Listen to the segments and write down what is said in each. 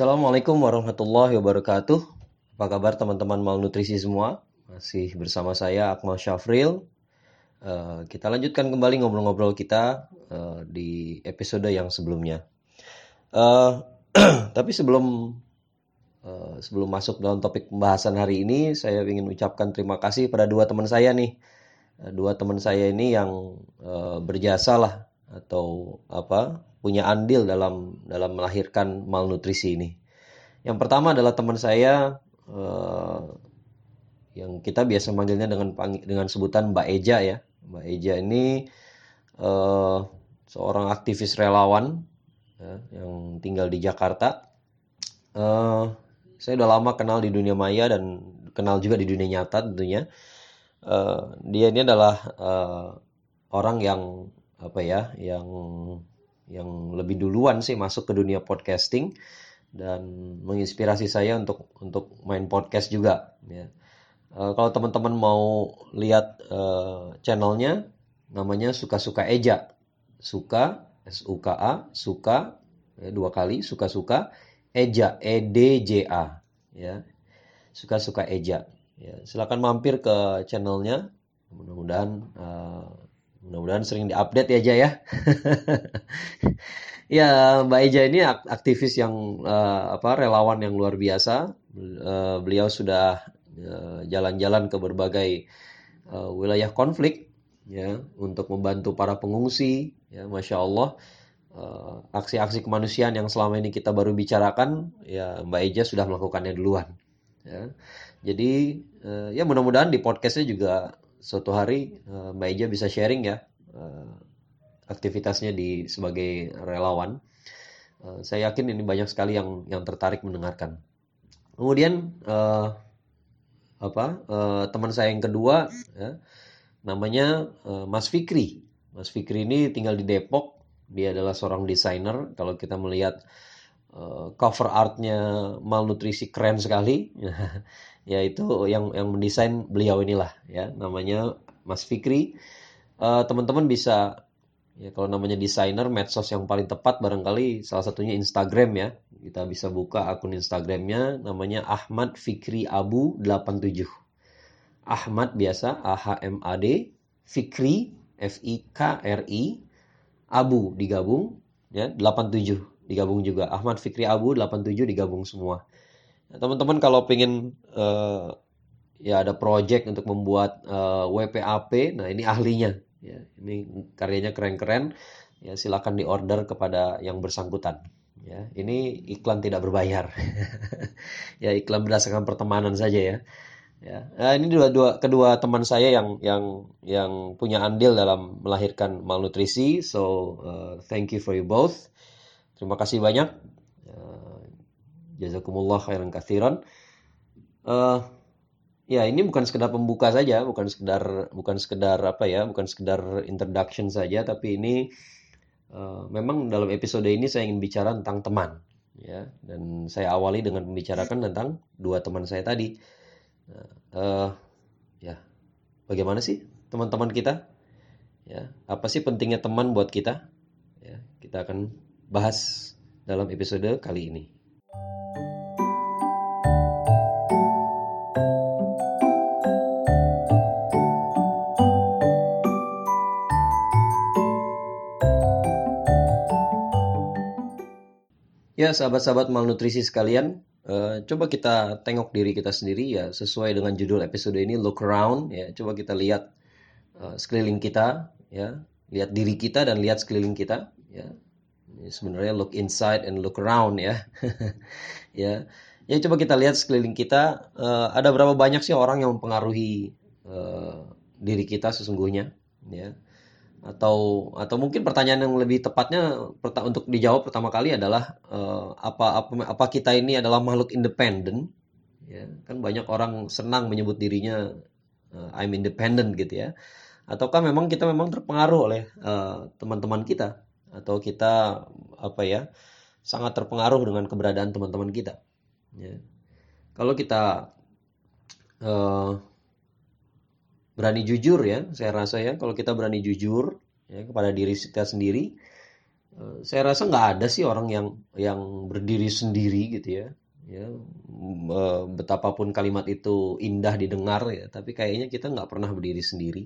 Assalamualaikum warahmatullahi wabarakatuh. Apa kabar teman-teman malnutrisi semua? Masih bersama saya Akmal Syafril. Uh, kita lanjutkan kembali ngobrol-ngobrol kita uh, di episode yang sebelumnya. Uh, tapi sebelum sebelum masuk dalam topik pembahasan hari ini, saya ingin ucapkan terima kasih pada dua teman saya nih. Dua teman saya ini yang berjasa lah atau apa punya andil dalam dalam melahirkan malnutrisi ini. Yang pertama adalah teman saya uh, yang kita biasa manggilnya dengan dengan sebutan Mbak Eja ya. Mbak Eja ini uh, seorang aktivis relawan ya, yang tinggal di Jakarta. Uh, saya udah lama kenal di dunia maya dan kenal juga di dunia nyata tentunya. Uh, dia ini adalah uh, orang yang apa ya, yang yang lebih duluan sih masuk ke dunia podcasting dan menginspirasi saya untuk untuk main podcast juga ya. Uh, kalau teman-teman mau lihat uh, channelnya namanya suka-suka Eja. Suka S U K A suka ya, dua kali suka-suka Eja E D J A ya. Suka-suka Eja ya. Silakan mampir ke channelnya. Mudah-mudahan uh, Mudah-mudahan sering diupdate ya aja ya. ya Mbak Eja ini aktivis yang uh, apa relawan yang luar biasa. Uh, beliau sudah jalan jalan-jalan ke berbagai uh, wilayah konflik ya untuk membantu para pengungsi. Ya, masya Allah. aksi-aksi uh, kemanusiaan yang selama ini kita baru bicarakan, ya Mbak Eja sudah melakukannya duluan. Ya. Jadi uh, ya mudah-mudahan di podcastnya juga suatu hari uh, Mbak Eja bisa sharing ya uh, aktivitasnya di sebagai relawan. Uh, saya yakin ini banyak sekali yang yang tertarik mendengarkan. Kemudian uh, apa uh, teman saya yang kedua ya, namanya uh, Mas Fikri. Mas Fikri ini tinggal di Depok. Dia adalah seorang desainer. Kalau kita melihat uh, cover artnya malnutrisi keren sekali. ya itu yang yang mendesain beliau inilah ya. Namanya Mas Fikri. Uh, teman-teman bisa ya kalau namanya desainer medsos yang paling tepat barangkali salah satunya Instagram ya. Kita bisa buka akun Instagramnya namanya Ahmad Fikri Abu 87 Ahmad biasa A H M A D Fikri F I K R I Abu digabung ya 87 digabung juga Ahmad Fikri Abu 87 digabung semua teman-teman kalau pengen uh, ya ada project untuk membuat uh, eh, WPAP, nah ini ahlinya. Ya, ini karyanya keren-keren. Ya silakan diorder kepada yang bersangkutan. Ya, ini iklan tidak berbayar. ya iklan berdasarkan pertemanan saja ya. Ya, nah, ini dua, dua kedua teman saya yang yang yang punya andil dalam melahirkan malnutrisi. So uh, thank you for you both. Terima kasih banyak. Jazakumullah khairan kathiran. Uh, ya ini bukan sekedar pembuka saja, bukan sekedar bukan sekedar apa ya, bukan sekedar introduction saja, tapi ini uh, memang dalam episode ini saya ingin bicara tentang teman, ya. Dan saya awali dengan membicarakan tentang dua teman saya tadi. Uh, ya, bagaimana sih teman-teman kita? Ya, apa sih pentingnya teman buat kita? Ya, kita akan bahas dalam episode kali ini. Ya, sahabat-sahabat malnutrisi sekalian, uh, coba kita tengok diri kita sendiri ya, sesuai dengan judul episode ini look around ya. Coba kita lihat uh, sekeliling kita ya, lihat diri kita dan lihat sekeliling kita ya. Sebenarnya look inside and look around ya. ya. Ya coba kita lihat sekeliling kita uh, ada berapa banyak sih orang yang mempengaruhi uh, diri kita sesungguhnya ya atau atau mungkin pertanyaan yang lebih tepatnya untuk dijawab pertama kali adalah uh, apa apa apa kita ini adalah makhluk independen ya kan banyak orang senang menyebut dirinya uh, I'm independent gitu ya ataukah memang kita memang terpengaruh oleh uh, teman-teman kita atau kita apa ya sangat terpengaruh dengan keberadaan teman-teman kita ya. Kalau kita uh, berani jujur ya saya rasa ya kalau kita berani jujur ya kepada diri kita sendiri eh, saya rasa nggak ada sih orang yang yang berdiri sendiri gitu ya ya. Eh, betapapun kalimat itu indah didengar ya tapi kayaknya kita nggak pernah berdiri sendiri.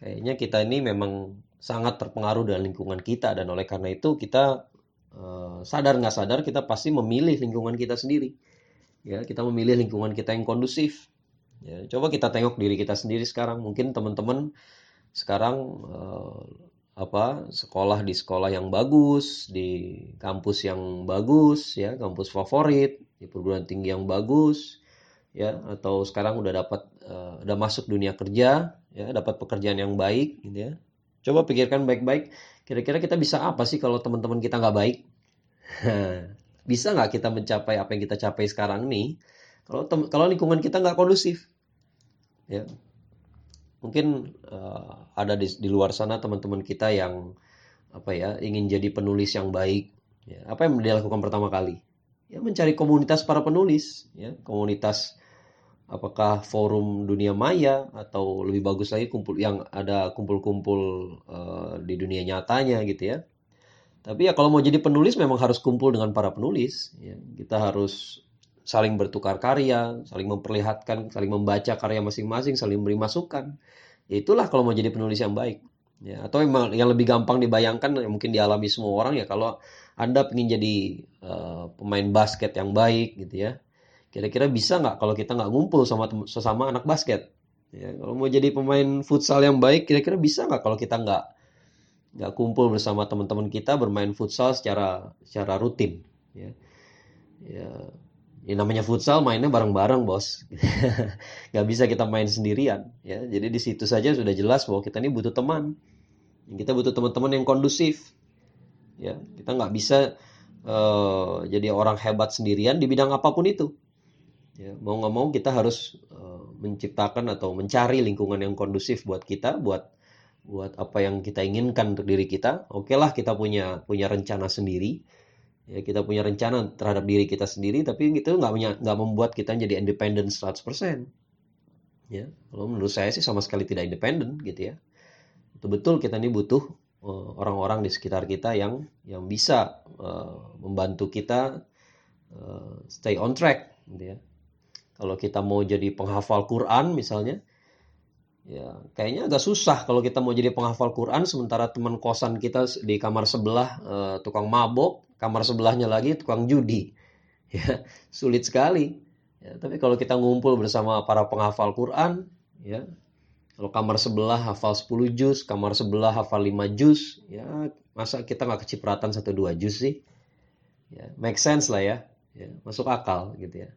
Kayaknya kita ini memang sangat terpengaruh dengan lingkungan kita. Dan oleh karena itu kita eh, sadar nggak sadar kita pasti memilih lingkungan kita sendiri. Ya kita memilih lingkungan kita yang kondusif. Ya coba kita tengok diri kita sendiri sekarang. Mungkin teman-teman sekarang eh, apa sekolah di sekolah yang bagus di kampus yang bagus ya kampus favorit di perguruan tinggi yang bagus ya atau sekarang udah dapat uh, udah masuk dunia kerja ya dapat pekerjaan yang baik gitu ya coba pikirkan baik-baik kira-kira kita bisa apa sih kalau teman-teman kita nggak baik? Bisa nggak kita mencapai apa yang kita capai sekarang nih? Kalau kalau lingkungan kita nggak kondusif ya. Mungkin uh, ada di, di luar sana teman-teman kita yang apa ya ingin jadi penulis yang baik ya, apa yang dia lakukan pertama kali? Ya mencari komunitas para penulis ya. Komunitas apakah forum dunia maya atau lebih bagus lagi kumpul yang ada kumpul-kumpul uh, di dunia nyatanya gitu ya tapi ya kalau mau jadi penulis memang harus kumpul dengan para penulis ya kita harus saling bertukar karya, saling memperlihatkan, saling membaca karya masing-masing, saling memberi masukan. Ya itulah kalau mau jadi penulis yang baik. Ya, atau yang, yang lebih gampang dibayangkan yang mungkin dialami semua orang ya kalau Anda ingin jadi uh, pemain basket yang baik gitu ya. Kira-kira bisa nggak kalau kita nggak ngumpul sama sesama anak basket? Ya, kalau mau jadi pemain futsal yang baik, kira-kira bisa nggak kalau kita nggak nggak kumpul bersama teman-teman kita bermain futsal secara secara rutin? Ya, ya ya namanya futsal mainnya bareng-bareng bos. Nggak bisa kita main sendirian ya. Jadi di situ saja sudah jelas bahwa kita ini butuh teman. Kita butuh teman-teman yang kondusif ya. Kita nggak bisa uh, jadi orang hebat sendirian di bidang apa pun itu ya mau nggak mau kita harus uh, menciptakan atau mencari lingkungan yang kondusif buat kita buat buat apa yang kita inginkan untuk diri kita. Oke lah kita punya punya rencana sendiri. Ya kita punya rencana terhadap diri kita sendiri tapi itu nggak nggak membuat kita jadi independen 100% ya kalau menurut saya sih sama sekali tidak independen gitu ya. Betul-betul kita ini butuh eh, orang-orang uh, di sekitar kita yang yang bisa uh, membantu kita uh, stay on track gitu ya kalau kita mau jadi penghafal Quran misalnya ya kayaknya agak susah kalau kita mau jadi penghafal Quran sementara teman kosan kita di kamar sebelah uh, tukang mabok kamar sebelahnya lagi tukang judi. Ya, sulit sekali. Ya, tapi kalau kita ngumpul bersama para penghafal Quran, ya, kalau kamar sebelah hafal 10 juz, kamar sebelah hafal 5 juz, ya masa kita nggak kecipratan satu dua juz sih? Ya, make sense lah ya. ya, masuk akal gitu ya.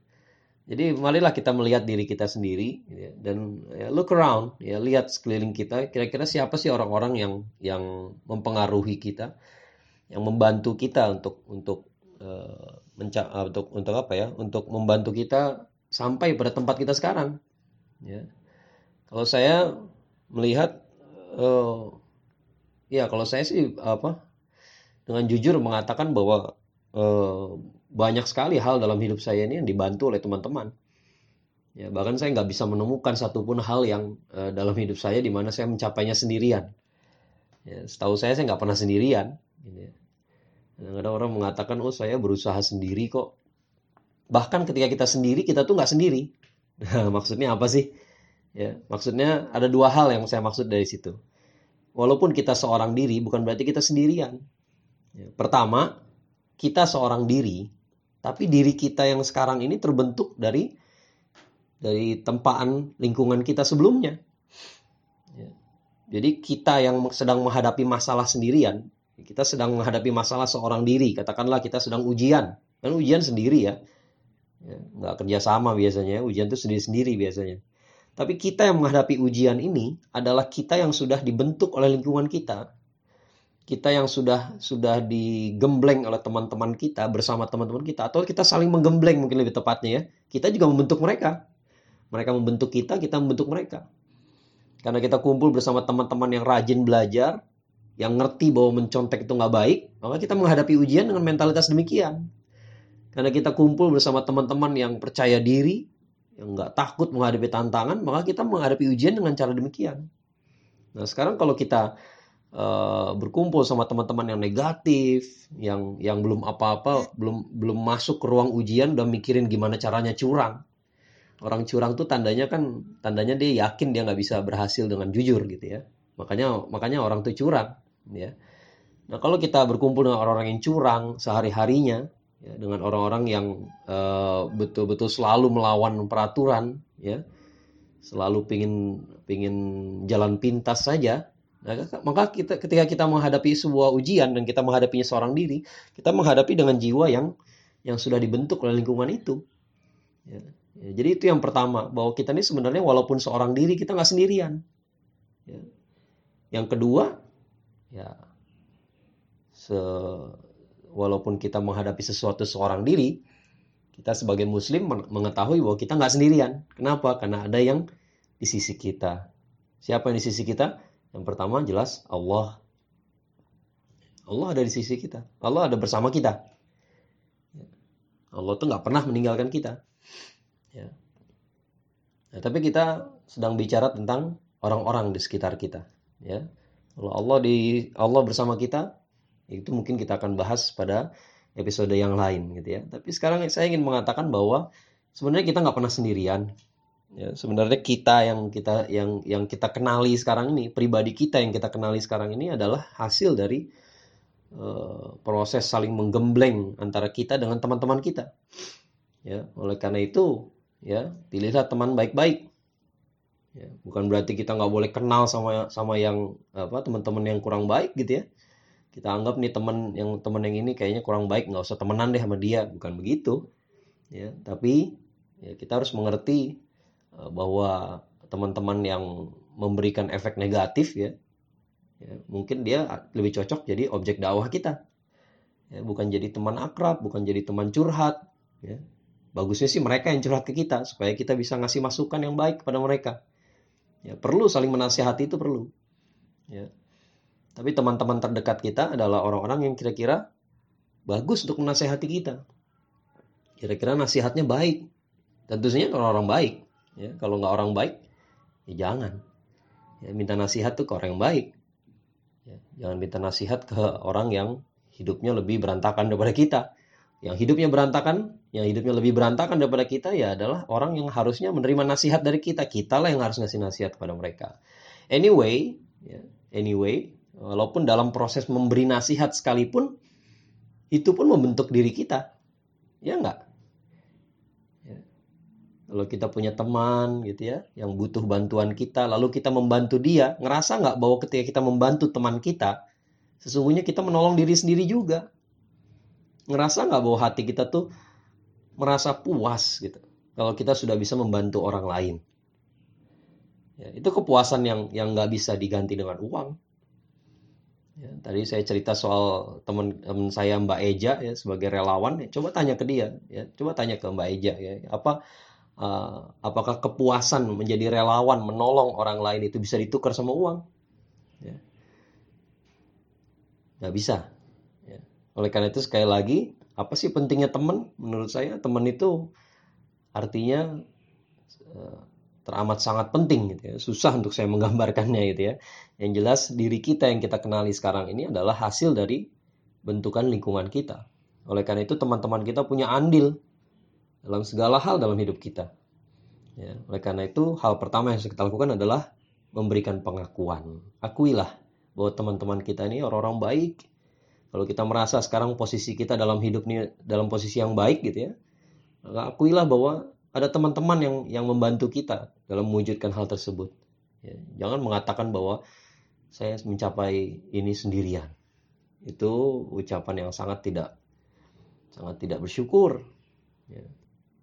Jadi marilah kita melihat diri kita sendiri ya, dan ya, look around, ya lihat sekeliling kita, kira-kira siapa sih orang-orang yang yang mempengaruhi kita, yang membantu kita untuk untuk uh, menca uh, untuk untuk apa ya untuk membantu kita sampai pada tempat kita sekarang ya. Kalau saya melihat uh, ya kalau saya sih apa dengan jujur mengatakan bahwa uh, banyak sekali hal dalam hidup saya ini yang dibantu oleh teman-teman ya bahkan saya nggak bisa menemukan satupun hal yang uh, dalam hidup saya di mana saya mencapainya sendirian ya setahu saya saya nggak pernah sendirian gitu ya. Kadang-kadang orang mengatakan, oh saya berusaha sendiri kok. Bahkan ketika kita sendiri, kita tuh nggak sendiri. Maksudnya apa sih? Ya, maksudnya ada dua hal yang saya maksud dari situ. Walaupun kita seorang diri, bukan berarti kita sendirian. Ya, pertama, kita seorang diri, tapi diri kita yang sekarang ini terbentuk dari dari tempaan lingkungan kita sebelumnya. Ya. Jadi kita yang sedang menghadapi masalah sendirian, kita sedang menghadapi masalah seorang diri, katakanlah kita sedang ujian, kan ujian sendiri ya, ya nggak kerjasama biasanya, ujian itu sendiri-sendiri biasanya. Tapi kita yang menghadapi ujian ini adalah kita yang sudah dibentuk oleh lingkungan kita, kita yang sudah sudah digembleng oleh teman-teman kita bersama teman-teman kita, atau kita saling menggembleng mungkin lebih tepatnya ya, kita juga membentuk mereka, mereka membentuk kita, kita membentuk mereka. Karena kita kumpul bersama teman-teman yang rajin belajar, yang ngerti bahwa mencontek itu nggak baik, maka kita menghadapi ujian dengan mentalitas demikian. Karena kita kumpul bersama teman-teman yang percaya diri, yang nggak takut menghadapi tantangan, maka kita menghadapi ujian dengan cara demikian. Nah sekarang kalau kita uh, berkumpul sama teman-teman yang negatif, yang yang belum apa-apa, belum belum masuk ke ruang ujian udah mikirin gimana caranya curang. Orang curang tuh tandanya kan tandanya dia yakin dia nggak bisa berhasil dengan jujur gitu ya. Makanya makanya orang tuh curang ya. Nah, kalau kita berkumpul dengan orang-orang yang curang sehari-harinya ya, dengan orang-orang yang uh, betul-betul selalu melawan peraturan ya, selalu pingin pingin jalan pintas saja, nah, maka kita ketika kita menghadapi sebuah ujian dan kita menghadapinya seorang diri, kita menghadapi dengan jiwa yang yang sudah dibentuk oleh lingkungan itu. Ya. Ya, jadi itu yang pertama bahwa kita ini sebenarnya walaupun seorang diri kita nggak sendirian. Ya. Yang kedua, ya se walaupun kita menghadapi sesuatu seorang diri, kita sebagai muslim mengetahui bahwa kita nggak sendirian. Kenapa? Karena ada yang di sisi kita. Siapa yang di sisi kita? Yang pertama jelas Allah. Allah ada di sisi kita. Allah ada bersama kita. Allah tuh nggak pernah meninggalkan kita. Ya. Nah, tapi kita sedang bicara tentang orang-orang di sekitar kita. Ya. Kalau Allah di Allah bersama kita, itu mungkin kita akan bahas pada episode yang lain gitu ya. Tapi sekarang saya ingin mengatakan bahwa sebenarnya kita nggak pernah sendirian. Ya, sebenarnya kita yang kita yang yang kita kenali sekarang ini, pribadi kita yang kita kenali sekarang ini adalah hasil dari uh, proses saling menggembleng antara kita dengan teman-teman kita. Ya, oleh karena itu, ya pilihlah teman baik-baik. Ya, bukan berarti kita nggak boleh kenal sama sama yang apa teman-teman yang kurang baik gitu ya kita anggap nih teman yang teman yang ini kayaknya kurang baik nggak usah temenan deh sama dia bukan begitu ya tapi ya kita harus mengerti bahwa teman-teman yang memberikan efek negatif ya, ya mungkin dia lebih cocok jadi objek dakwah kita ya, bukan jadi teman akrab bukan jadi teman curhat ya bagusnya sih mereka yang curhat ke kita supaya kita bisa ngasih masukan yang baik kepada mereka ya perlu saling menasihati itu perlu ya tapi teman-teman terdekat kita adalah orang-orang yang kira-kira bagus untuk menasehati kita. Kira-kira nasihatnya baik. Tentu saja orang-orang baik. Ya, kalau nggak orang baik, ya jangan. Ya, minta nasihat tuh ke orang yang baik. Ya, jangan minta nasihat ke orang yang hidupnya lebih berantakan daripada kita. Yang hidupnya berantakan, yang hidupnya lebih berantakan daripada kita ya adalah orang yang harusnya menerima nasihat dari kita. Kita lah yang harus ngasih nasihat kepada mereka. Anyway, ya, anyway, Walaupun dalam proses memberi nasihat sekalipun, itu pun membentuk diri kita. Ya enggak? Kalau kita punya teman gitu ya, yang butuh bantuan kita, lalu kita membantu dia, ngerasa nggak bahwa ketika kita membantu teman kita, sesungguhnya kita menolong diri sendiri juga. Ngerasa nggak bahwa hati kita tuh merasa puas gitu. Kalau kita sudah bisa membantu orang lain. Ya, itu kepuasan yang yang nggak bisa diganti dengan uang. Ya, tadi saya cerita soal teman teman saya Mbak Eja ya sebagai relawan. Ya, coba tanya ke dia, ya. Coba tanya ke Mbak Eja ya. Apa uh, apakah kepuasan menjadi relawan menolong orang lain itu bisa ditukar sama uang? Ya. Gak bisa. Ya. Oleh karena itu sekali lagi, apa sih pentingnya teman? Menurut saya teman itu artinya uh, teramat sangat penting gitu ya. Susah untuk saya menggambarkannya gitu ya. Yang jelas diri kita yang kita kenali sekarang ini adalah hasil dari bentukan lingkungan kita. Oleh karena itu teman-teman kita punya andil dalam segala hal dalam hidup kita. Ya, oleh karena itu hal pertama yang harus kita lakukan adalah memberikan pengakuan. Akuilah bahwa teman-teman kita ini orang-orang baik. Kalau kita merasa sekarang posisi kita dalam hidup ini dalam posisi yang baik gitu ya, maka akuilah bahwa ada teman-teman yang yang membantu kita dalam mewujudkan hal tersebut. Ya, jangan mengatakan bahwa saya mencapai ini sendirian. Itu ucapan yang sangat tidak sangat tidak bersyukur. Ya.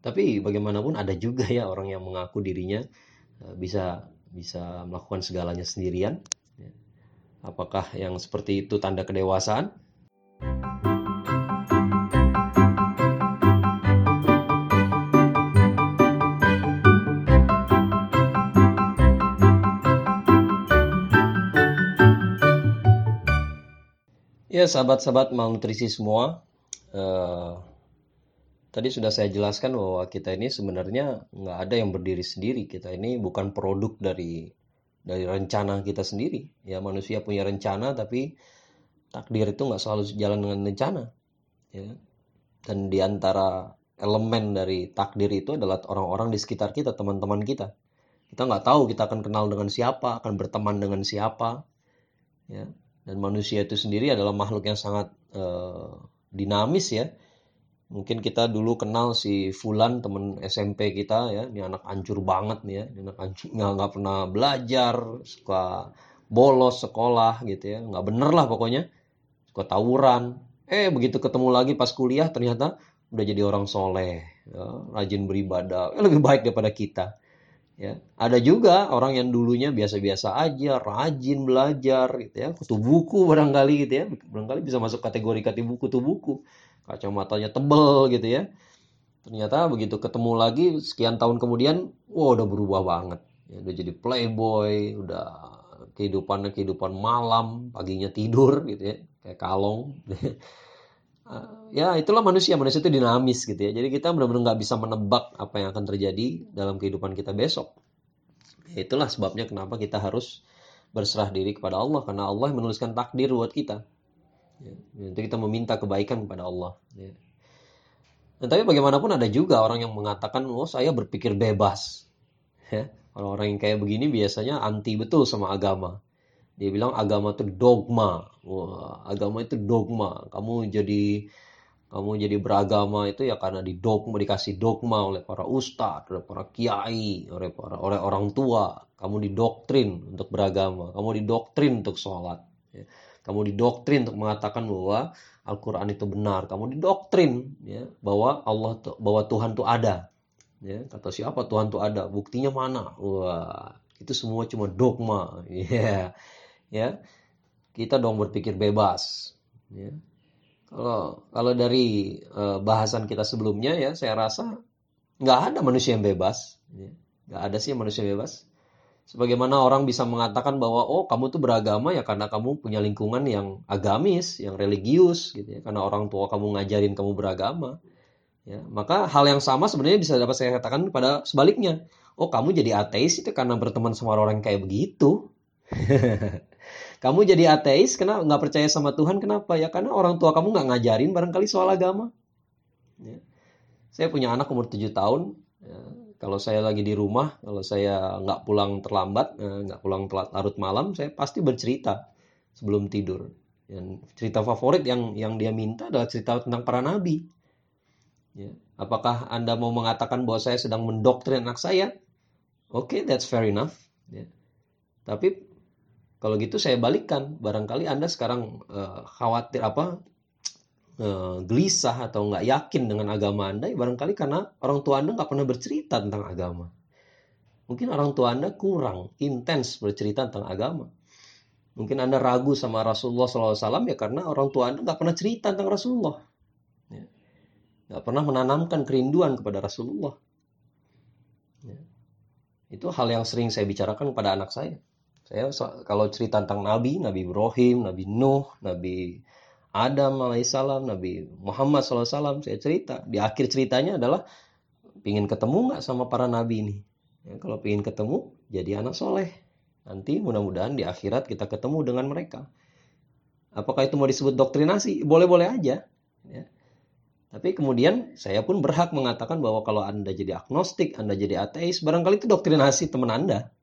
Tapi bagaimanapun ada juga ya orang yang mengaku dirinya eh, bisa bisa melakukan segalanya sendirian. Ya. Apakah yang seperti itu tanda kedewasaan? Ya, sahabat-sahabat malnutrisi semua, uh, tadi sudah saya jelaskan bahwa kita ini sebenarnya nggak ada yang berdiri sendiri. Kita ini bukan produk dari dari rencana kita sendiri. Ya manusia punya rencana tapi takdir itu nggak selalu jalan dengan rencana. Ya. Dan di antara elemen dari takdir itu adalah orang-orang di sekitar kita, teman-teman kita. Kita nggak tahu kita akan kenal dengan siapa, akan berteman dengan siapa. Ya. Dan manusia itu sendiri adalah makhluk yang sangat uh, dinamis ya mungkin kita dulu kenal si Fulan temen SMP kita ya. Ini anak hancur banget nih ya. Ini anak hancur nggak nggak pernah belajar suka bolos sekolah gitu ya. Nggak bener lah pokoknya. Suka tawuran. Eh begitu ketemu lagi pas kuliah ternyata udah jadi orang soleh ya, rajin beribadah. Eh, lebih baik daripada kita ya. Ada juga orang yang dulunya biasa-biasa aja rajin belajar gitu ya. Kutu buku barangkali gitu ya. Barangkali bisa masuk kategori kategori buku tuh buku kacamatanya tebel gitu ya. Ternyata begitu ketemu lagi sekian tahun kemudian wah udah berubah banget. Ya, udah jadi playboy udah kehidupannya kehidupan malam paginya tidur gitu ya kayak kalong. Ya itulah manusia manusia itu dinamis gitu ya. Jadi kita benar-benar nggak bisa menebak apa yang akan terjadi dalam kehidupan kita besok. Ya, itulah sebabnya kenapa kita harus berserah diri kepada Allah karena Allah menuliskan takdir buat kita Ya, itu kita meminta kebaikan kepada Allah. Ya. Dan tapi bagaimanapun ada juga orang yang mengatakan, oh saya berpikir bebas. Ya, orang-orang yang kayak begini biasanya anti betul sama agama. Dia bilang agama itu dogma. Wah, agama itu dogma. Kamu jadi kamu jadi beragama itu ya karena di dogma dikasih dogma oleh para ustadz, oleh para kiai, oleh para oleh orang tua. Kamu didoktrin untuk beragama, kamu didoktrin untuk sholat. Ya kamu didoktrin untuk mengatakan bahwa Al-Quran itu benar. Kamu didoktrin ya, bahwa Allah bahwa Tuhan itu ada. Ya, kata siapa Tuhan itu ada? Buktinya mana? Wah, itu semua cuma dogma. Yeah. ya. Kita dong berpikir bebas. Ya. Kalau kalau dari uh, bahasan kita sebelumnya ya, saya rasa nggak ada manusia yang bebas. Ya. Nggak ada sih manusia yang bebas. Sebagaimana orang bisa mengatakan bahwa oh kamu tuh beragama ya karena kamu punya lingkungan yang agamis, yang religius gitu ya. Karena orang tua kamu ngajarin kamu beragama. Ya, maka hal yang sama sebenarnya bisa dapat saya katakan pada sebaliknya. Oh, kamu jadi ateis itu karena berteman sama orang kayak begitu. kamu jadi ateis karena nggak percaya sama Tuhan kenapa ya? Karena orang tua kamu nggak ngajarin barangkali soal agama. Ya. Saya punya anak umur 7 tahun. Ya kalau saya lagi di rumah, kalau saya nggak pulang terlambat, eh, nggak pulang telat larut malam, saya pasti bercerita sebelum tidur. Dan cerita favorit yang yang dia minta adalah cerita tentang para nabi. Ya. Apakah Anda mau mengatakan bahwa saya sedang mendoktrin anak saya? Oke, okay, that's fair enough. Ya. Tapi kalau gitu saya balikkan. Barangkali Anda sekarang uh, khawatir apa gelisah atau nggak yakin dengan agama Anda, ya barangkali karena orang tua Anda nggak pernah bercerita tentang agama. Mungkin orang tua Anda kurang intens bercerita tentang agama. Mungkin Anda ragu sama Rasulullah SAW ya karena orang tua Anda nggak pernah cerita tentang Rasulullah. Ya. Nggak pernah menanamkan kerinduan kepada Rasulullah. Ya. Itu hal yang sering saya bicarakan kepada anak saya. Saya kalau cerita tentang Nabi, Nabi Ibrahim, Nabi Nuh, Nabi Adam alaihissalam, Nabi Muhammad SAW, saya cerita. Di akhir ceritanya adalah pingin ketemu nggak sama para nabi ini. Ya, kalau pingin ketemu, jadi anak soleh. Nanti mudah-mudahan di akhirat kita ketemu dengan mereka. Apakah itu mau disebut doktrinasi? Boleh-boleh aja. Ya. Tapi kemudian saya pun berhak mengatakan bahwa kalau Anda jadi agnostik, Anda jadi ateis, barangkali itu doktrinasi teman Anda.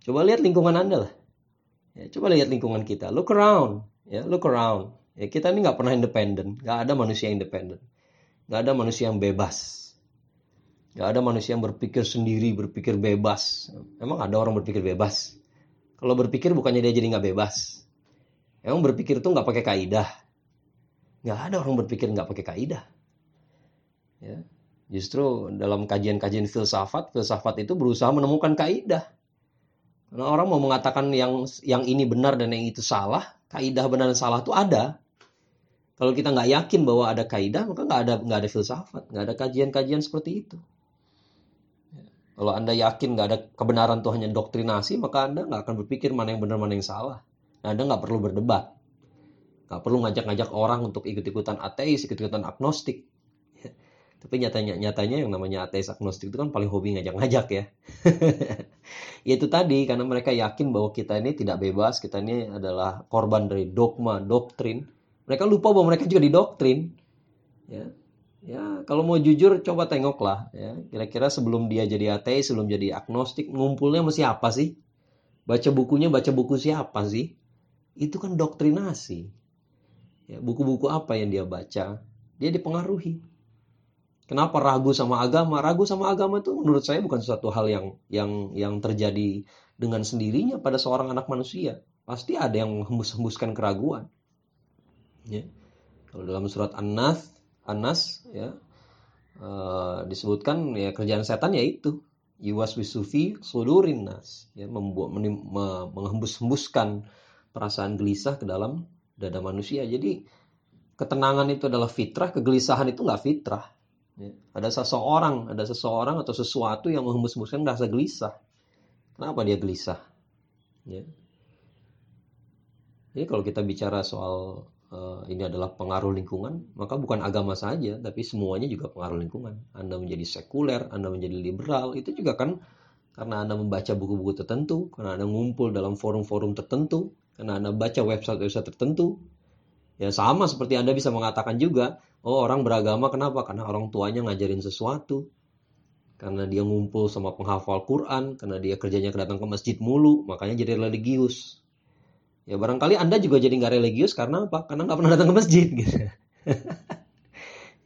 Coba lihat lingkungan Anda lah. Ya, coba lihat lingkungan kita. Look around. Ya, look around. Ya, kita ini nggak pernah independen, nggak ada manusia independen, nggak ada manusia yang bebas, nggak ada manusia yang berpikir sendiri, berpikir bebas. Emang ada orang berpikir bebas? Kalau berpikir bukannya dia jadi nggak bebas. Emang berpikir itu nggak pakai kaidah? Nggak ada orang berpikir nggak pakai kaidah. Ya, justru dalam kajian-kajian filsafat, filsafat itu berusaha menemukan kaidah. Karena orang mau mengatakan yang yang ini benar dan yang itu salah, kaidah benar dan salah itu ada. Kalau kita nggak yakin bahwa ada kaidah, maka nggak ada nggak ada filsafat, nggak ada kajian-kajian seperti itu. Ya. Kalau anda yakin nggak ada kebenaran itu hanya doktrinasi, maka anda nggak akan berpikir mana yang benar mana yang salah. Nah, anda nggak perlu berdebat, nggak perlu ngajak-ngajak orang untuk ikut-ikutan ateis, ikut-ikutan agnostik. Tapi nyatanya nyatanya yang namanya ateis agnostik itu kan paling hobi ngajak-ngajak ya. ya itu tadi karena mereka yakin bahwa kita ini tidak bebas, kita ini adalah korban dari dogma, doktrin. Mereka lupa bahwa mereka juga didoktrin. Ya. Ya, kalau mau jujur coba tengoklah ya. Kira-kira sebelum dia jadi ateis, sebelum jadi agnostik, ngumpulnya sama siapa sih? Baca bukunya baca buku siapa sih? Itu kan doktrinasi. Ya, buku-buku apa yang dia baca? Dia dipengaruhi. Kenapa ragu sama agama? Ragu sama agama itu menurut saya bukan suatu hal yang yang yang terjadi dengan sendirinya pada seorang anak manusia. Pasti ada yang menghembus-hembuskan keraguan. Ya. Kalau dalam surat An-Nas, An-Nas ya uh, disebutkan ya kerjaan setan yaitu Iwas wisufi sudurin nas ya membuat menghembus-hembuskan perasaan gelisah ke dalam dada manusia. Jadi ketenangan itu adalah fitrah, kegelisahan itu nggak fitrah. Ya. Ada seseorang, ada seseorang atau sesuatu yang menghembus-hembuskan rasa gelisah. Kenapa dia gelisah? Ya. Jadi kalau kita bicara soal uh, ini adalah pengaruh lingkungan, maka bukan agama saja, tapi semuanya juga pengaruh lingkungan. Anda menjadi sekuler, Anda menjadi liberal, itu juga kan karena Anda membaca buku-buku tertentu, karena Anda ngumpul dalam forum-forum tertentu, karena Anda baca website-website tertentu. Ya sama seperti Anda bisa mengatakan juga, Oh orang beragama kenapa? Karena orang tuanya ngajarin sesuatu. Karena dia ngumpul sama penghafal Quran. Karena dia kerjanya kedatang ke masjid mulu. Makanya jadi religius. Ya barangkali Anda juga jadi nggak religius karena apa? Karena nggak pernah datang ke masjid gitu.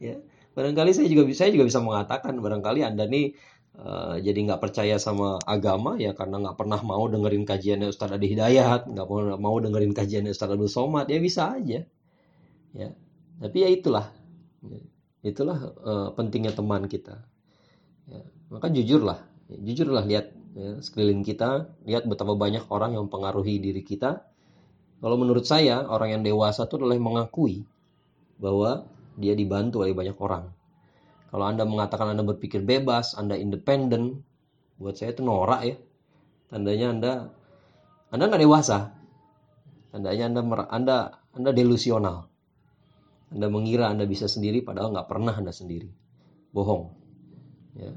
ya barangkali saya juga bisa juga bisa mengatakan barangkali Anda nih uh, jadi nggak percaya sama agama ya karena nggak pernah mau dengerin kajiannya Ustadz Adi Hidayat, nggak mau dengerin kajiannya Ustadz Abdul Somad, ya bisa aja. Ya, tapi ya itulah. Itulah uh, pentingnya teman kita. Ya. Maka jujurlah, ya, jujurlah lihat ya, sekeliling kita, lihat betapa banyak orang yang mempengaruhi diri kita. Kalau menurut saya, orang yang dewasa itu adalah mengakui bahwa dia dibantu oleh banyak orang. Kalau Anda mengatakan Anda berpikir bebas, Anda independen, buat saya itu norak ya. Tandanya Anda Anda nggak dewasa. Tandanya Anda Anda Anda delusional. Anda mengira Anda bisa sendiri padahal nggak pernah Anda sendiri. Bohong. Ya.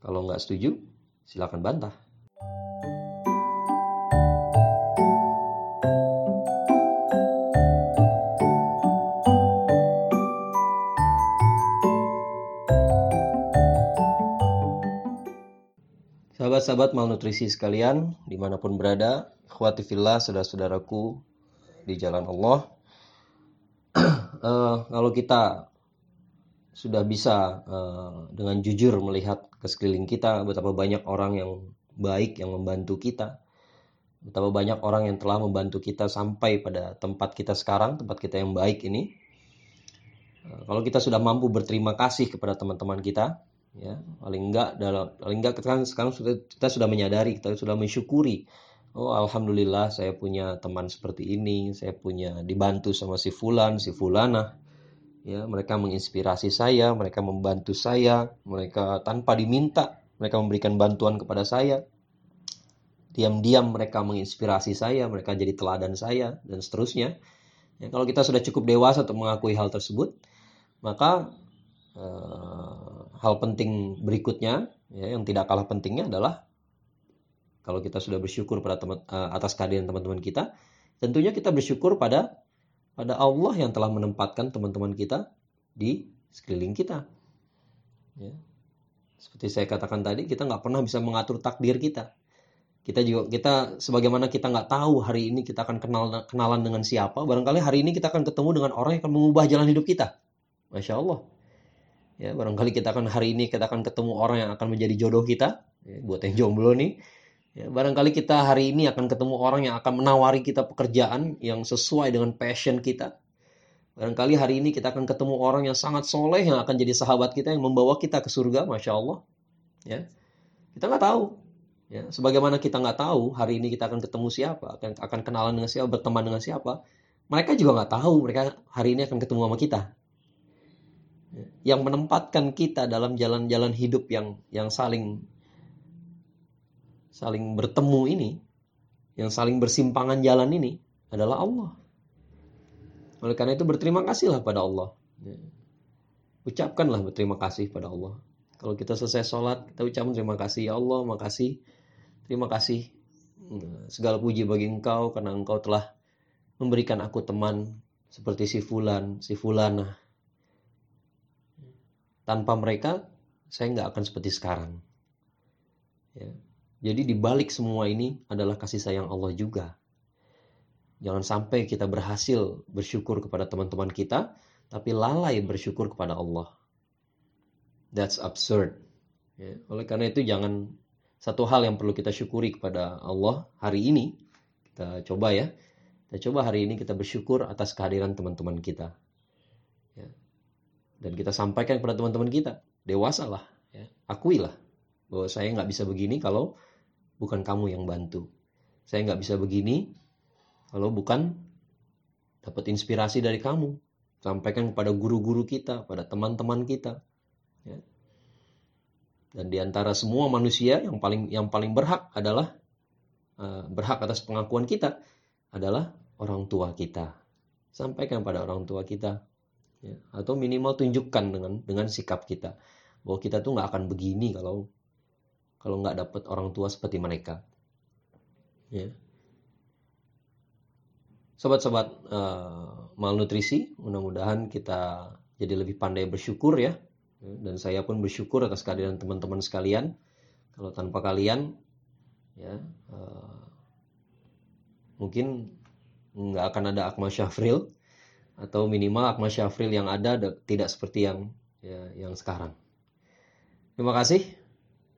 Kalau nggak setuju, silakan bantah. Sahabat-sahabat malnutrisi sekalian, di mana pun berada, khawatifillah saudara-saudaraku di jalan Allah, uh, kalau kita sudah bisa uh, dengan jujur melihat ke sekeliling kita betapa banyak orang yang baik yang membantu kita betapa banyak orang yang telah membantu kita sampai pada tempat kita sekarang tempat kita yang baik ini uh, kalau kita sudah mampu berterima kasih kepada teman-teman kita ya paling enggak dalam paling enggak kita sekarang sudah kita sudah menyadari kita sudah mensyukuri oh alhamdulillah saya punya teman seperti ini. Saya punya dibantu sama si fulan si fulana ya mereka menginspirasi saya mereka membantu saya mereka tanpa diminta mereka memberikan bantuan kepada saya. Diam-diam mereka menginspirasi saya mereka jadi teladan saya dan seterusnya. Ya, kalau kita sudah cukup dewasa untuk mengakui hal tersebut maka eh, hal penting berikutnya ya, yang tidak kalah pentingnya adalah kalau kita sudah bersyukur pada teman, uh, atas kehadiran teman-teman kita, tentunya kita bersyukur pada pada Allah yang telah menempatkan teman-teman kita di sekeliling kita. Ya. Seperti saya katakan tadi, kita nggak pernah bisa mengatur takdir kita. Kita juga kita sebagaimana kita nggak tahu hari ini kita akan kenal kenalan dengan siapa, barangkali hari ini kita akan ketemu dengan orang yang akan mengubah jalan hidup kita. Masya Allah. Ya, barangkali kita akan hari ini kita akan ketemu orang yang akan menjadi jodoh kita. Ya, buat yang jomblo nih, Ya, barangkali kita hari ini akan ketemu orang yang akan menawari kita pekerjaan yang sesuai dengan passion kita. Barangkali hari ini kita akan ketemu orang yang sangat soleh yang akan jadi sahabat kita yang membawa kita ke surga, masya Allah. Ya, kita nggak tahu. Ya, sebagaimana kita nggak tahu hari ini kita akan ketemu siapa, akan akan kenalan dengan siapa, berteman dengan siapa. Mereka juga nggak tahu mereka hari ini akan ketemu sama kita. Ya, yang menempatkan kita dalam jalan-jalan hidup yang yang saling saling bertemu ini, yang saling bersimpangan jalan ini adalah Allah. Oleh karena itu berterima kasihlah pada Allah. Ya. ucapkanlah berterima kasih pada Allah. Kalau kita selesai sholat, kita ucapkan terima kasih ya Allah, makasih, terima kasih. Nah, segala puji bagi engkau karena engkau telah memberikan aku teman seperti si Fulan, si Fulana. Tanpa mereka, saya nggak akan seperti sekarang. Ya. Jadi dibalik semua ini adalah kasih sayang Allah juga. Jangan sampai kita berhasil bersyukur kepada teman-teman kita, tapi lalai bersyukur kepada Allah. That's absurd. Ya. Oleh karena itu jangan satu hal yang perlu kita syukuri kepada Allah hari ini. Kita coba ya. Kita coba hari ini kita bersyukur atas kehadiran teman-teman kita. Ya. Dan kita sampaikan kepada teman-teman kita. Dewasalah. Ya. Akuilah. Bahwa saya nggak bisa begini kalau bukan kamu yang bantu. Saya nggak bisa begini kalau bukan dapat inspirasi dari kamu. Sampaikan kepada guru-guru kita, pada teman-teman kita. Ya. Dan di antara semua manusia yang paling yang paling berhak adalah uh, berhak atas pengakuan kita adalah orang tua kita. Sampaikan pada orang tua kita, ya. atau minimal tunjukkan dengan dengan sikap kita bahwa kita tuh nggak akan begini kalau kalau nggak dapat orang tua seperti mereka. Ya. Sobat-sobat uh, malnutrisi, mudah-mudahan kita jadi lebih pandai bersyukur ya. Dan saya pun bersyukur atas kehadiran teman-teman sekalian. Kalau tanpa kalian, ya uh, mungkin nggak akan ada Akmal Syafril atau minimal Akmal Syafril yang ada tidak seperti yang ya, yang sekarang. Terima kasih.